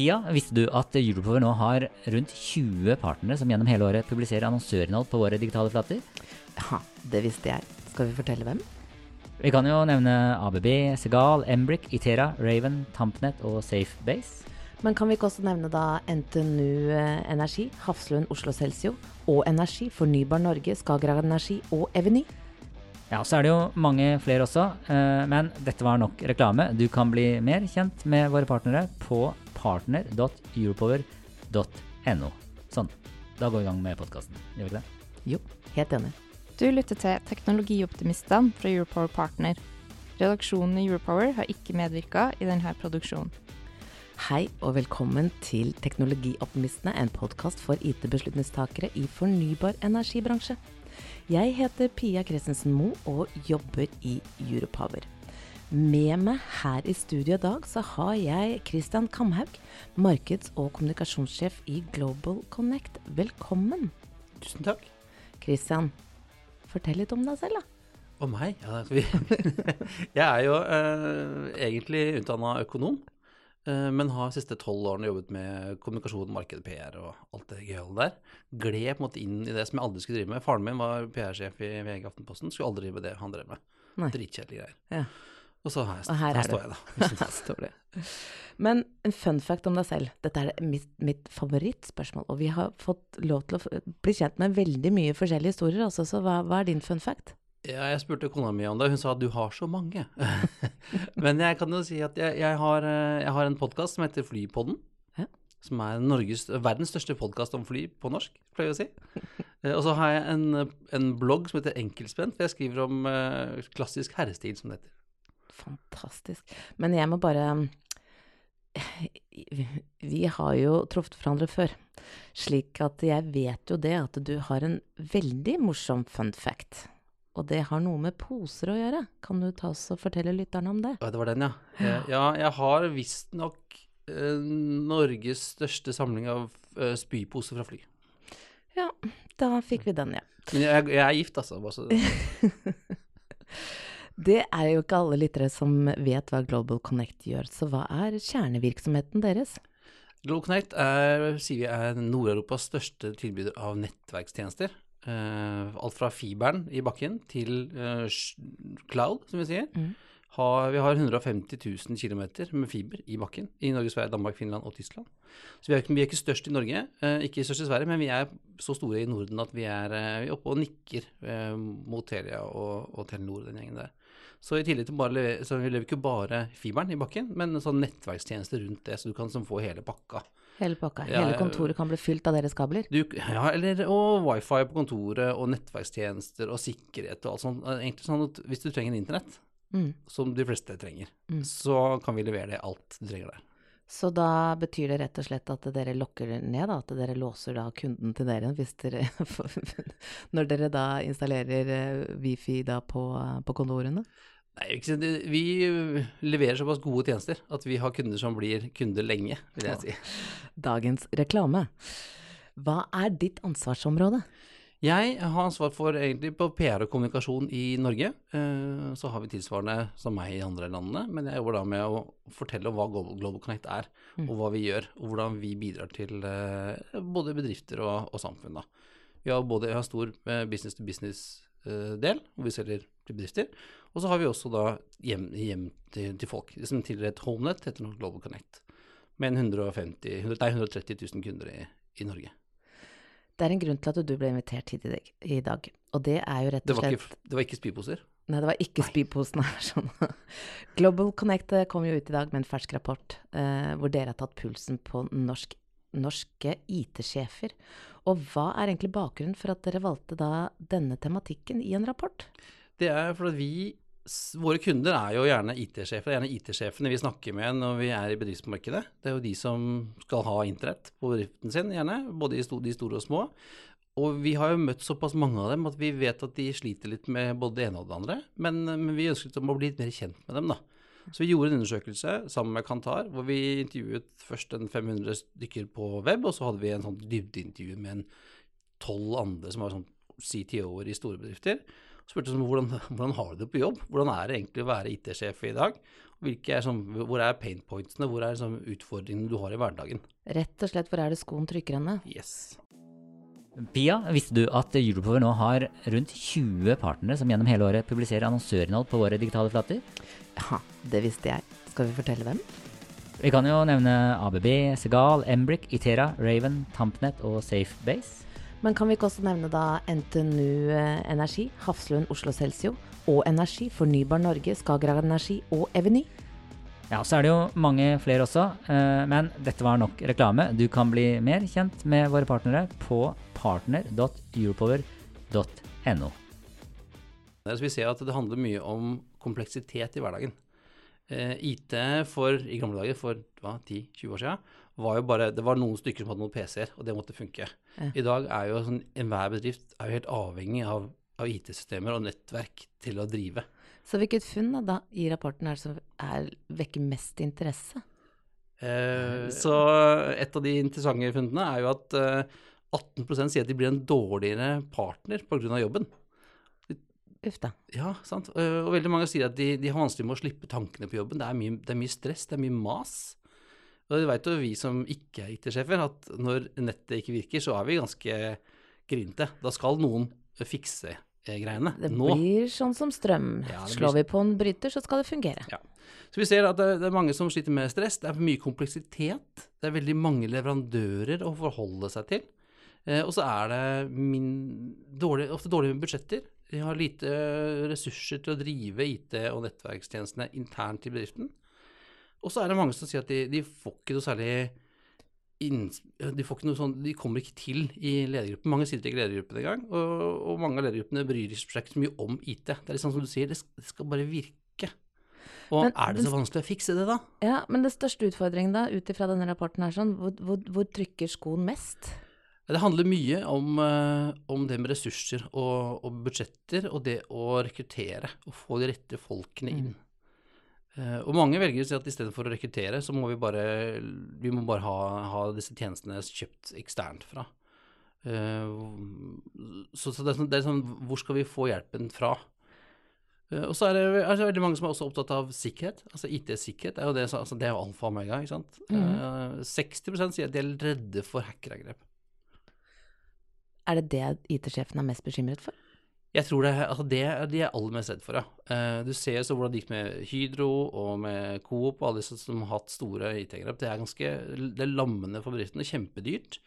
Pia, visste du at Europower nå har rundt 20 partnere som gjennom hele året publiserer annonsørinnhold på våre digitale flater? Ja, det visste jeg. Skal vi fortelle hvem? Vi kan jo nevne ABB, Segal, Embrick, Itera, Raven, Tampnet og Safebase. Men kan vi ikke også nevne da NTNU Energi, Hafslund Oslo Celsio og Energi, Fornybar Norge, Skagerrak Energi og Eveny? Ja, så er det jo mange flere også, eh, men dette var nok reklame. Du kan bli mer kjent med våre partnere på partner.europower.no. Sånn. Da går vi i gang med podkasten. Gjør vi ikke det? Jo, helt enig. Du lytter til Teknologioptimistene fra Europower Partner. Redaksjonen i Europower har ikke medvirka i denne produksjonen. Hei og velkommen til Teknologioptimistene, en podkast for IT-beslutningstakere i fornybar energibransje. Jeg heter Pia Christensen Moe og jobber i Europower. Med meg her i studio i dag så har jeg Christian Kamhaug, markeds- og kommunikasjonssjef i Global Connect. Velkommen. Tusen takk. Christian, fortell litt om deg selv, da. Om meg? Ja, vi, jeg er jo eh, egentlig utdanna økonom, men har de siste tolv årene jobbet med kommunikasjon, marked, PR og alt det gøyale der. Gled på en måte inn i det som jeg aldri skulle drive med. Faren min var PR-sjef i VG Aftenposten, skulle aldri drive med det han drev med. Dritkjedelige greier. Ja. Og så her, Og her her står jeg, da. Her står det. Men en fun fact om deg selv. Dette er mitt, mitt favorittspørsmål. Og vi har fått lov til å bli kjent med veldig mye forskjellige historier også, så hva, hva er din fun fact? Ja, jeg spurte kona mi om det, hun sa at du har så mange. Men jeg kan jo si at jeg, jeg, har, eh, jeg har en podkast som heter Flypodden. Hæ? Som er Norges, verdens største podkast om fly på norsk, pleier jeg å si. Eh, Og så har jeg en, en blogg som heter Enkeltspent, hvor jeg skriver om uh, klassisk herrestil, som det heter. Fantastisk. Men jeg må bare Vi har jo truffet hverandre før, slik at jeg vet jo det at du har en veldig morsom fun fact. Og det har noe med poser å gjøre. Kan du ta oss og fortelle lytterne om det? Ja, det var den, ja. Jeg, Ja, jeg har visstnok eh, Norges største samling av eh, spyposer fra fly. Ja, da fikk vi den, ja. Men jeg, jeg er gift, altså. Bare så, Det er jo ikke alle lyttere som vet hva Global Connect gjør, så hva er kjernevirksomheten deres? Global Connect er, sier vi er Nord-Europas største tilbyder av nettverkstjenester. Eh, alt fra fiberen i bakken til eh, cloud, som vi sier. Mm. Har, vi har 150 000 km med fiber i bakken i Norge, Sverige, Danmark, Finland og Tyskland. Så vi er, vi er ikke størst i Norge, eh, ikke størst i Sverige, men vi er så store i Norden at vi er, eh, vi er oppe og nikker eh, mot Telia og, og Telenor, den gjengen der. Så i tillegg til bare så vi lever ikke bare fiberen i bakken, men sånn nettverkstjenester rundt det, så du kan sånn få hele pakka. Hele pakka. Ja, Hele kontoret kan bli fylt av deres kabler? Du, ja, eller, og wifi på kontoret, og nettverkstjenester, og sikkerhet og alt sånt. Egentlig sånn at hvis du trenger internett, Mm. som de fleste trenger, Mm. så kan vi levere det alt du trenger der. Så da betyr det rett og slett at dere lokker ned, da, at dere låser da kunden til dere hvis dere Når dere da installerer eh, wifi da på, på kontorene? Nei, vi leverer såpass gode tjenester at vi har kunder som blir kunder lenge, vil jeg si. Dagens reklame. Hva er ditt ansvarsområde? Jeg har ansvar for egentlig på PR og kommunikasjon i Norge. Eh, Så har vi tilsvarende som meg i andre landene, men jeg jobber da med å fortelle om hva Global Connect er, og hva vi gjør, og hvordan vi bidrar til eh, både bedrifter og, og samfunn. da. Vi har både vi har stor business-to-business-del, hvor vi selger til bedrifter, og så har vi også da hjem, hjem til, til folk. Det som tidligere het HomeNet, heter nå Global Connect, med 150, nei, 130 000 kunder i, i Norge. Det er en grunn til at du ble invitert hit i dag, og det er jo rett Det og var slett ikke, det var ikke spyposer? Nei, det var ikke spyposen her. Sånn. Global Connect eh, kom jo ut i dag med en fersk rapport eh, hvor dere har tatt pulsen på norsk, norske IT-sjefer. Og hva er egentlig bakgrunnen for at dere valgte da denne tematikken i en rapport? Det er fordi vi våre kunder er jo gjerne IT-sjefer. Det er gjerne IT-sjefene vi snakker med når vi er i bedriftsmarkedet. Det er jo de som skal ha internett på bedriften sin, gjerne. Både de store og små. Og vi har jo møtt såpass mange av dem at vi vet at de sliter litt med både det ene og det andre. Men, men vi ønsket å bli litt mer kjent med dem, da. Så vi gjorde en undersøkelse sammen med Kantar, hvor vi intervjuet først en 500 stykker på web, og så hadde vi en sånn dybdeintervju med en tolv andre som var sånn CTO-er i store bedrifter. Så spurte vi hvordan, hvordan har du det på jobb? Hvordan er det egentlig å være IT-sjef i dag? Hvilke er som, hvor er pain pointsene, hvor er som, utfordringene du har i hverdagen? Rett og slett, hvor er det skoen trykker henne? Yes. Pia, visste du at Europower nå har rundt 20 partnere som gjennom hele året publiserer annonsørinnhold på våre digitale flater? Ja, det visste jeg. Skal vi fortelle hvem? Vi kan jo nevne ABB, Segal, Embrick, Itera, Raven, Tampnet og Safebase. Men kan vi ikke også nevne da NTNU eh, Energi, Hafslund Oslo Celsio og Energi, Fornybar Norge, Skagerrak Energi og Eveny? Ja, så er det jo mange flere også, eh, men dette var nok reklame. Du kan bli mer kjent med våre partnere på partner.europower.no. Vi ser at det handler mye om kompleksitet i hverdagen. Eh, IT for, i gamle dager, for 10-20 år siden, var jo bare, det var noen stykker som hadde noen PC-er, og det måtte funke. Ja. I dag er jo sånn, enhver bedrift er jo helt avhengig av, av IT-systemer og nettverk til å drive. Så hvilket funn da, i rapporten er det som er, vekker mest interesse? Eh, så et av de interessante funnene er jo at eh, 18 sier at de blir en dårligere partner pga. jobben. Uff da. Ja, sant. Eh, Og veldig mange sier at de, de har vanskelig med å slippe tankene på jobben. Det er mye, det er mye stress, det er mye mas. Og det vet jo vi som ikke er IT-sjefer, at når nettet ikke virker, så er vi ganske grinete. Da skal noen fikse eh, greiene. Det Nå. blir sånn som strøm. Ja, blir Slår vi på en bryter, så skal det fungere. Ja. Så vi ser at det, det er mange som sliter med stress. Det er mye kompleksitet. Det er veldig mange leverandører å forholde seg til. Eh, og så er det min, dårlig, ofte dårlige budsjetter. De har lite ressurser til å drive IT- og nettverkstjenestene internt i bedriften. Og så er det mange som sier at de, de får ikke noe særlig inns- de, får ikke noe sånn, de kommer ikke til i ledergruppen. Mange sitter ikke i ledergruppen engang. Og, og mange av ledergruppene bryr seg ikke så mye om IT. Det er litt sånn som du sier, det skal, det skal bare virke. Og Men er det så vanskelig å fikse det, da? Ja, Men den største utfordringen da, ut ifra denne rapporten er sånn, hvor, hvor, hvor trykker skoen mest? Det handler mye om, eh, om det med ressurser og, og budsjetter, og det å rekruttere og få de rette folkene inn. Eh, og mange velger å si at istedenfor å rekruttere, så må vi bare, vi må bare ha, ha disse tjenestene kjøpt eksternt fra. Eh, så, så det, er sånn, det er sånn Hvor skal vi få hjelpen fra? Eh, og så er det, er det veldig mange som er også opptatt av sikkerhet. Altså IT-sikkerhet er jo det, altså det er jo alfa og omega. ikke sant? Mm. 60 sier at de er redde for hackerangrep. Er det det IT-sjefen er mest bekymret for? Jeg tror det, altså det er de er aller mest redd for, ja. Eh, Du ser så hvordan det gikk med Hydro og med Coop og alle disse som har hatt store IT-grep. Det er ganske det er lammende for bedriftene, kjempedyrt.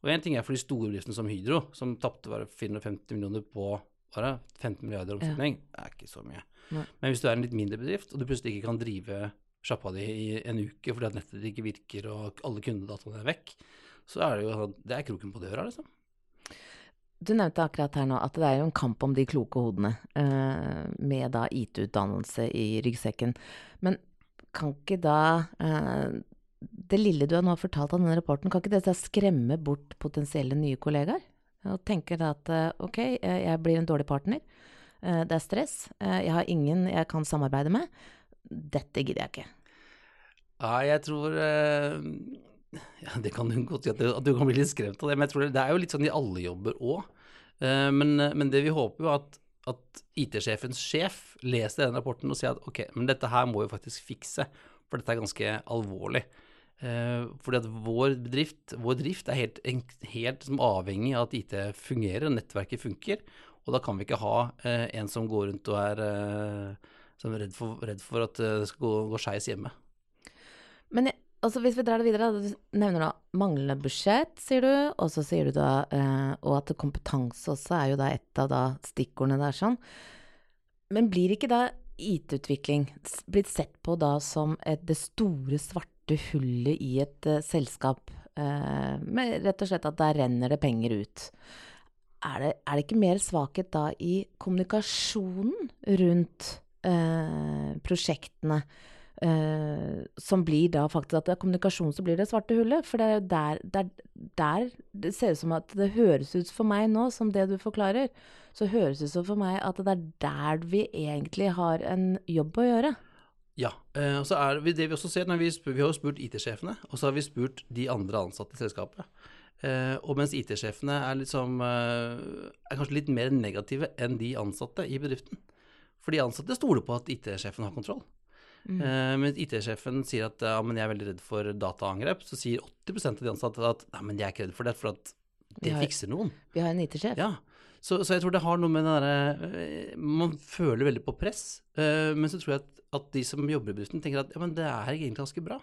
Og én ting er for de store bedriftene som Hydro, som tapte bare 450 millioner på bare 15 milliarder omsetning. Det er ikke så mye. Nei. Men hvis du er en litt mindre bedrift, og du plutselig ikke kan drive sjappa di i en uke fordi at nettet ikke virker og alle kundedataene er vekk, så er det jo sånn- det er kroken på døra, liksom. Du nevnte akkurat her nå at det er jo en kamp om de kloke hodene, eh, med da IT-utdannelse i ryggsekken. Men kan ikke da eh, det lille du har nå fortalt av denne rapporten, kan ikke det skremme bort potensielle nye kollegaer? Og tenker da at eh, ok, jeg blir en dårlig partner, eh, det er stress, eh, jeg har ingen jeg kan samarbeide med, dette gidder jeg ikke. Ja, jeg tror eh, ja, Det kan du godt si at, du- kan bli litt skremt av det, men jeg tror det, det er jo litt sånn i alle jobber òg. men, men det vi håper jo at, at IT-sjefens sjef leser den rapporten og sier at ok, men dette her må vi faktisk fikse, for dette er ganske alvorlig. Eh, fordi at vår bedrift, vår drift er helt, helt avhengig av at IT fungerer, og nettverket funker. Og da kan vi ikke ha eh, en som går rundt og er eh, er redd, for, redd for at eh, det skal gå, gå skeis hjemme. Men jeg, altså hvis vi drar det videre, du nevner da manglende budsjett, sier du, og så sier du da, eh, og at kompetanse også er jo da et av da stikkordene der sånn. Men blir ikke da IT-utvikling blitt sett på da som et, det store svarte hullet i et uh, selskap, Uh, med rett og slett at der renner det penger ut? Er det, er det ikke mer svakhet da i kommunikasjonen rundt uh, prosjektene eh, som blir da faktisk at det er kommunikasjon som blir det svarte hullet. For det er jo der, der, der det ser ut som at det høres ut for meg nå, som det du forklarer, så høres det ut som for meg at det er der vi egentlig har en jobb å gjøre. Ja. Uh, og så er det vi også ser når vi, vi har jo spurt IT-sjefene, og så har vi spurt de andre ansatte i selskapet. Uh, og mens IT-sjefene er, liksom, er kanskje litt mer negative enn de ansatte i bedriften. For de ansatte stoler på at IT-sjefen har kontroll. Eh, men IT-sjefen sier at ja, men jeg er veldig redd for dataangrep, så sier 80 av de ansatte at nei, men jeg er ikke redd for det, for at det har- fikser noen. Vi har en IT-sjef. Ja, så, så jeg tror det har noe med den derre eh, Man føler veldig på press, eh, men så tror jeg at, at de som jobber i bedriften, tenker at ja, men det er egentlig ganske bra.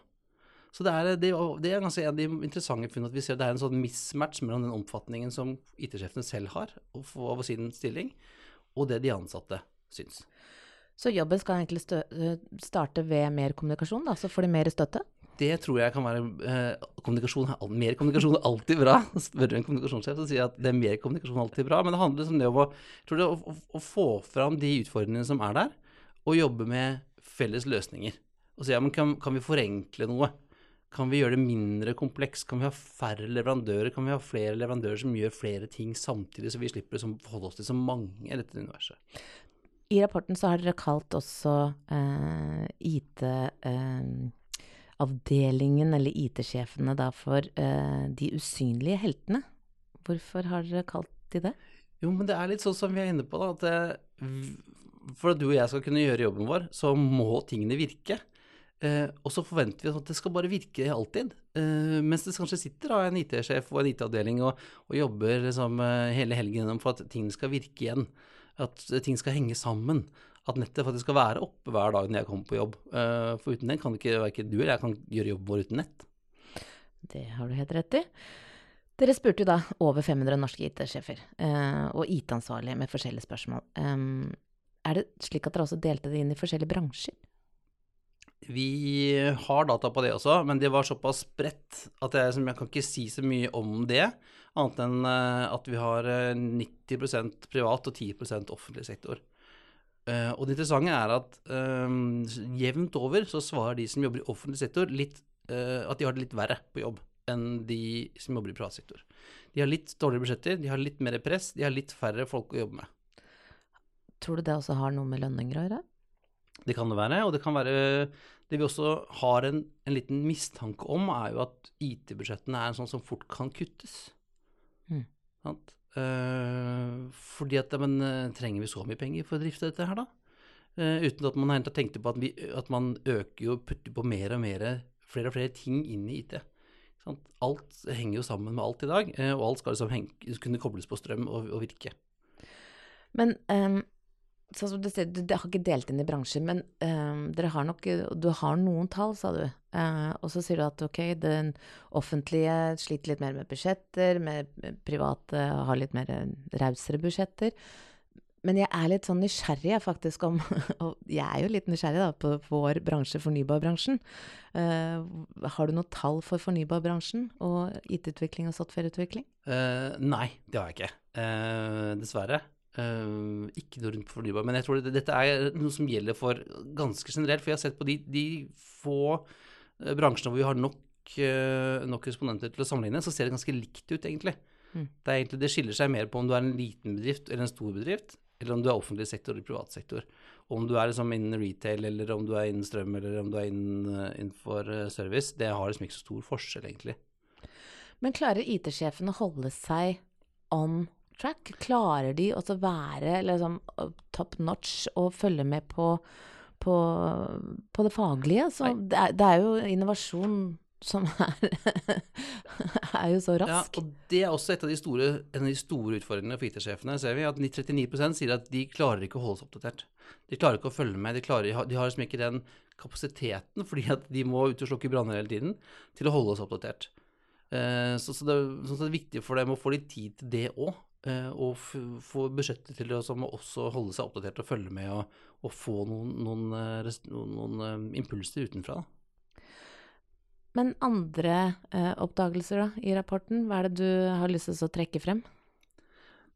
Så det er, det, det er ganske en av de interessante funnene at vi ser at det er en sånn mismatch mellom den omfatningen som IT-sjefene selv har av sin stilling, og det de ansatte syns. Så jobben skal egentlig eh, starte ved mer kommunikasjon, da, så får de mer støtte? Det tror jeg kan være eh, kommunikasjon, er Mer kommunikasjon er alltid bra. Spør du en kommunikasjonssjef, så sier jeg at det er mer kommunikasjon alltid bra. Men det handler om det å, tror det å, å, få fram de utfordringene som er der, og jobbe med felles løsninger. Og si ja, men kan, kan vi forenkle noe? Kan vi gjøre det mindre kompleks? Kan vi ha færre leverandører? Kan vi ha flere leverandører som gjør flere ting samtidig, så vi slipper å forholde oss til så mange i dette universet? I rapporten så har dere kalt også eh, IT-avdelingen, eller IT-sjefene, da for eh, de usynlige heltene. Hvorfor har dere kalt de det? Jo, men det er litt sånn som vi er inne på, da. At det, for at du og jeg skal kunne gjøre jobben vår, så må tingene virke. Eh, og så forventer vi at det skal bare virke alltid. Eh, mens det kanskje sitter da, en IT-sjef og en IT-avdeling og, og jobber liksom, eh, hele helgen gjennom for at ting skal virke igjen. At eh, ting skal henge sammen. At nettet faktisk skal være oppe hver dag når jeg kommer på jobb. Eh, for uten den kan ikke verken du eller jeg kan gjøre jobben vår uten nett. Det har du helt rett i. Dere spurte jo da over 500 norske IT-sjefer eh, og IT-ansvarlige med forskjellige spørsmål. Um, er det slik at dere også delte det inn i forskjellige bransjer? Vi har data på det også, men det var såpass spredt at jeg, som jeg kan ikke si så mye om det, annet enn eh, at vi har eh, 90% privat og 10% offentlig sektor. Eh, Og det interessante er at um, jevnt over så svarer de som jobber i offentlig sektor, litt, uh, at de har det litt verre på jobb enn de som jobber i privat sektor. De har litt dårligere budsjetter, de har litt mer press, de har litt færre folk å jobbe med. Tror du det også har noe med lønninger å gjøre? Det kan det være, og det kan være Det vi også har en, en liten mistanke om, er jo at IT-budsjettene er en sånn som fort kan kuttes. Mm. Sant? Eh, fordi at men, eh, trenger vi så mye penger for å drifte dette her, da? Eh, uten at man har tenkt tenkte på at, vi, at man øker jo putter på mer og mer, flere og flere ting inn i IT. Sant? Alt henger jo sammen med alt i dag, eh, og alt skal liksom henge, kunne kobles på strøm og, og virke. Men ehm, sånn som du sier, du, har ikke delt inn i bransjer, men ehm, dere har nok Du har noen tall, sa du. Uh, og så sier du at ok, den offentlige sliter litt mer med budsjetter, med med private har litt mer eh, rausere budsjetter. Men jeg er litt sånn nysgjerrig faktisk om Og jeg er jo litt nysgjerrig da, på vår bransje, fornybarbransjen. Uh, har du noe tall for fornybarbransjen og IT-utvikling og softwareutvikling? Uh, nei, det har jeg ikke. Eh, dessverre. Eh, ikke noe rundt fornybar. Men jeg tror det, dette er noe som gjelder for ganske generelt. For jeg har sett på de, de få eh, bransjene hvor vi har nok, uh, nok respondenter til å sammenligne, så ser det ganske likt ut, egentlig. Mm. Det, er egentlig. det skiller seg mer på om du er en liten bedrift eller en stor bedrift, eller om du er offentlig sektor eller privat sektor. Om du er liksom innen retail, eller om du er innen strøm, eller om du er innen, eh, innenfor service, det har liksom ikke så stor forskjell, egentlig. Men klarer IT-sjefen å holde seg on track? Klarer de å være liksom top notch og følge med på, på, på det faglige? Så det, er, det er jo innovasjon som er, er jo så Ja, rask. og det er også et av de store, en av de store utfordringene for IT-sjefene. ser vi, at 39% sier at de klarer ikke å holde seg oppdatert. De klarer ikke å følge med. De, klarer, de har liksom ikke den kapasiteten, fordi at de må ut og slukke branner hele tiden, til å holde oss oppdatert. Eh, så, så, det, så det er viktig for dem å få litt tid til det òg. Eh, og få budsjettet til å også holde seg oppdatert og følge med og, og få noen, noen, eh, noen, noen eh, impulser utenfra. Men andre eh, oppdagelser da, i rapporten, hva er det du har lyst til å trekke frem?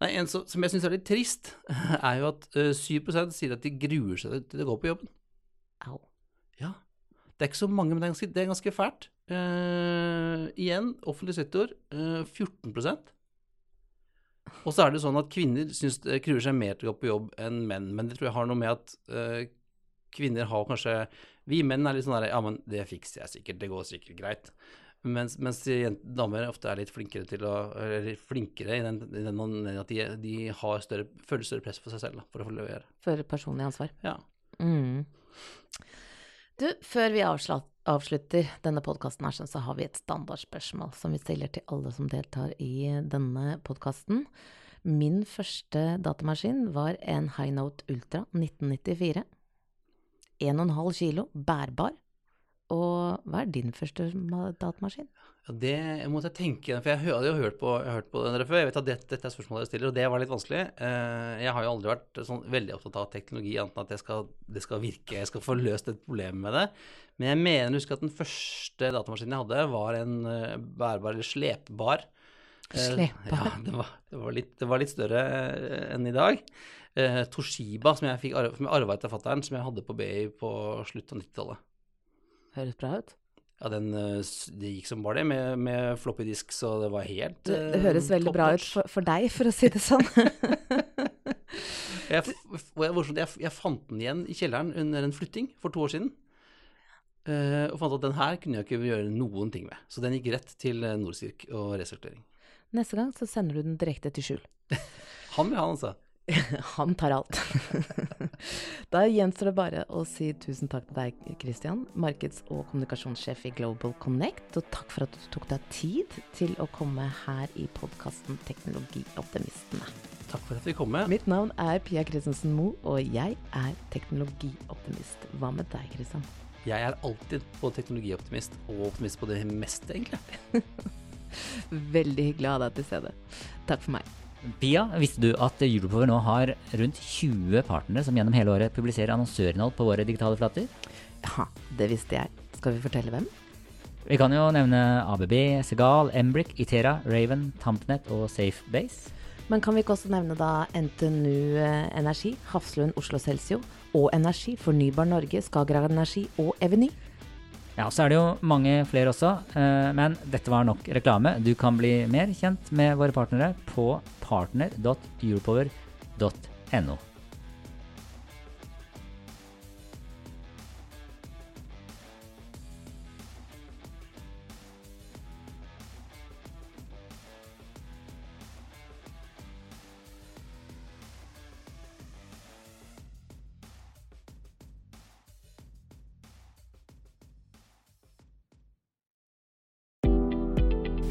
Nei, En som, som jeg syns er litt trist, er jo at uh, 7% sier at de gruer seg til å gå på jobben. Au. Ja. Det er ikke så mange, men det er ganske, det er ganske fælt. Uh, igjen, offentlig sektor uh, 14 Og så er det sånn at kvinner synes, gruer seg mer til å gå på jobb enn menn. Men det tror jeg har noe med at uh, kvinner har kanskje Vi menn er litt sånn der Ja, men det fikser jeg sikkert, det går sikkert greit. Mens, mens damer ofte er litt flinkere til å Eller flinkere i den, i den at de, de har større, føler større press på seg selv da, for å få levere. For personlig ansvar. Ja. Mm. Du, før vi avslutter denne podkasten her, så har vi et standardspørsmål som vi stiller til alle som deltar i denne podkasten. Min første datamaskin var en Highnote Ultra 1994. 1,5 kilo, bærbar. Og hva er din første datamaskin? Ja, det måtte jeg tenke For jeg hadde jo hørt på, hørt på dere før. Jeg vet at dette, dette er spørsmålet jeg stiller, og det var litt vanskelig. Eh, Jeg har jo aldri vært sånn veldig opptatt av teknologi, annet enn at jeg skal, det skal virke, jeg skal få løst et problem med det. Men jeg mener å huske at den første datamaskinen jeg hadde, var en eh, bærbar, eller slepbar. Eh, Slepbar? Ja, det var, det var, litt, det var litt større enn i dag. Toshiba, som jeg fikk som jeg arva etter fatter'n, som jeg hadde på BI på slutten av 90-tallet. Høres bra ut. Ja, den, eh, det gikk som bare det, med, med floppy disk, så det var helt Det, det eh, høres veldig bra ut for, for deg, for å si det sånn. Jeg, jeg, jeg, fant den igjen i kjelleren under en flytting for to år siden. eh, og fant at den her kunne jeg ikke gjøre noen ting med. Så den gikk rett til Norcirk og resirkulering. Neste gang så sender du den direkte til skjul. Han vil ha den, altså. Han tar alt. da gjenstår det bare å si tusen takk til deg, Christian, markeds- og kommunikasjonssjef i Global Connect, og takk for at du tok deg tid til å komme her i podkasten Teknologioptimistene. Takk for at vi kom med. Mitt navn er Pia Christensen Moe, og jeg er teknologioptimist. Hva med deg, Christian? Jeg er alltid både teknologioptimist og optimist på det meste, egentlig. Veldig hyggelig å ha deg til stede. Takk for meg. Pia, visste du at Europower nå har rundt 20 partnere som gjennom hele året publiserer annonsørinnhold på våre digitale flater? Ja, det visste jeg. Skal vi fortelle hvem? Vi kan jo nevne ABB, Segal, Embrik, Itera, Raven, Tampnet og Safebase. Men kan vi ikke også nevne da NTNU eh, Energi, Hafslund Oslo Celsio og Energi, Fornybar Norge, Skagerrak Energi og Eveny? Ja, så er det jo mange flere også, eh, men dette var nok reklame. Du kan bli mer kjent med våre partnere på partner.europower.no.